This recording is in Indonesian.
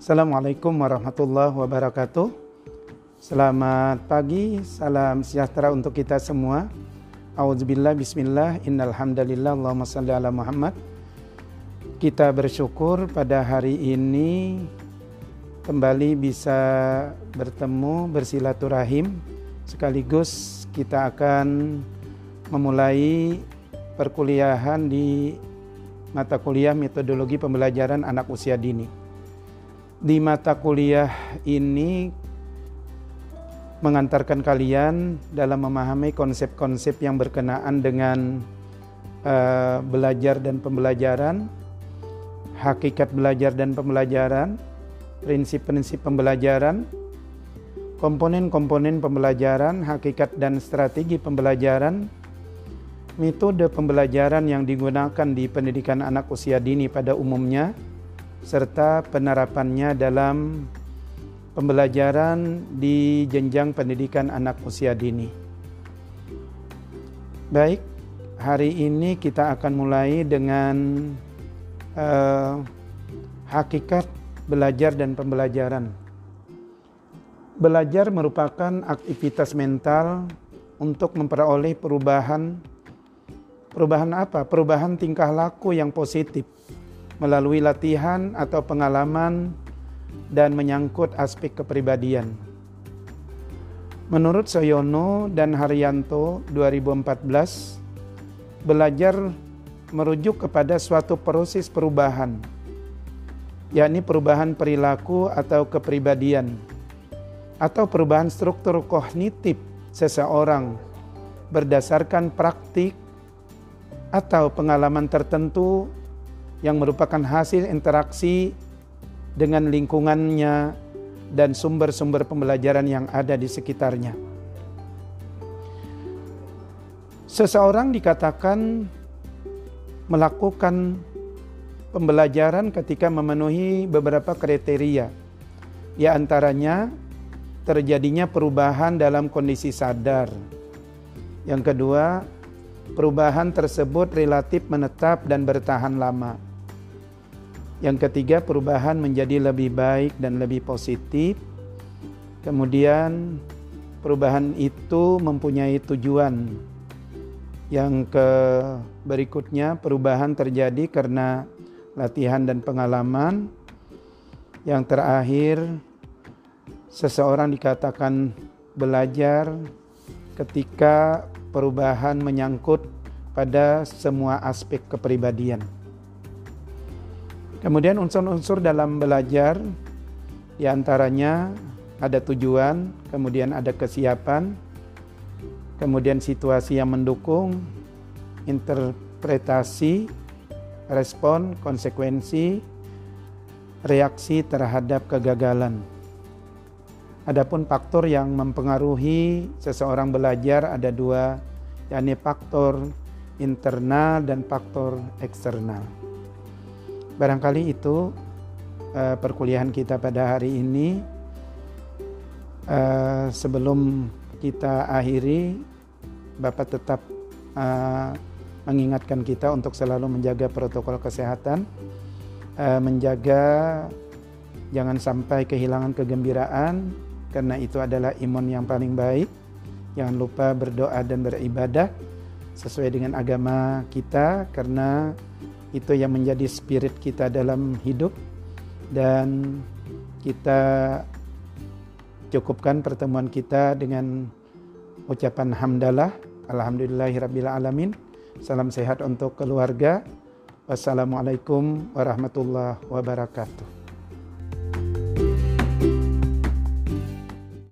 Assalamualaikum warahmatullahi wabarakatuh. Selamat pagi, salam sejahtera untuk kita semua. Auzubillah, bismillah, innal hamdalillah, Allahumma salli ala Muhammad. Kita bersyukur pada hari ini kembali bisa bertemu bersilaturahim sekaligus kita akan memulai perkuliahan di mata kuliah metodologi pembelajaran anak usia dini di mata kuliah ini mengantarkan kalian dalam memahami konsep-konsep yang berkenaan dengan uh, belajar dan pembelajaran, hakikat belajar dan pembelajaran, prinsip-prinsip pembelajaran, komponen-komponen pembelajaran, hakikat dan strategi pembelajaran, metode pembelajaran yang digunakan di pendidikan anak usia dini pada umumnya serta penerapannya dalam pembelajaran di jenjang pendidikan anak usia dini. Baik, hari ini kita akan mulai dengan uh, hakikat belajar dan pembelajaran. Belajar merupakan aktivitas mental untuk memperoleh perubahan perubahan apa? Perubahan tingkah laku yang positif melalui latihan atau pengalaman dan menyangkut aspek kepribadian. Menurut Soyono dan Haryanto 2014, belajar merujuk kepada suatu proses perubahan, yakni perubahan perilaku atau kepribadian, atau perubahan struktur kognitif seseorang berdasarkan praktik atau pengalaman tertentu yang merupakan hasil interaksi dengan lingkungannya dan sumber-sumber pembelajaran yang ada di sekitarnya. Seseorang dikatakan melakukan pembelajaran ketika memenuhi beberapa kriteria. Di antaranya terjadinya perubahan dalam kondisi sadar. Yang kedua, perubahan tersebut relatif menetap dan bertahan lama. Yang ketiga, perubahan menjadi lebih baik dan lebih positif. Kemudian, perubahan itu mempunyai tujuan. Yang ke berikutnya, perubahan terjadi karena latihan dan pengalaman. Yang terakhir, seseorang dikatakan belajar ketika perubahan menyangkut pada semua aspek kepribadian. Kemudian unsur-unsur dalam belajar di antaranya ada tujuan, kemudian ada kesiapan, kemudian situasi yang mendukung, interpretasi, respon, konsekuensi, reaksi terhadap kegagalan. Adapun faktor yang mempengaruhi seseorang belajar ada dua, yakni faktor internal dan faktor eksternal. Barangkali itu uh, perkuliahan kita pada hari ini. Uh, sebelum kita akhiri, Bapak tetap uh, mengingatkan kita untuk selalu menjaga protokol kesehatan, uh, menjaga jangan sampai kehilangan kegembiraan, karena itu adalah imun yang paling baik. Jangan lupa berdoa dan beribadah sesuai dengan agama kita, karena itu yang menjadi spirit kita dalam hidup. Dan kita cukupkan pertemuan kita dengan ucapan hamdalah. Alhamdulillahirabbil alamin. Salam sehat untuk keluarga. Wassalamualaikum warahmatullahi wabarakatuh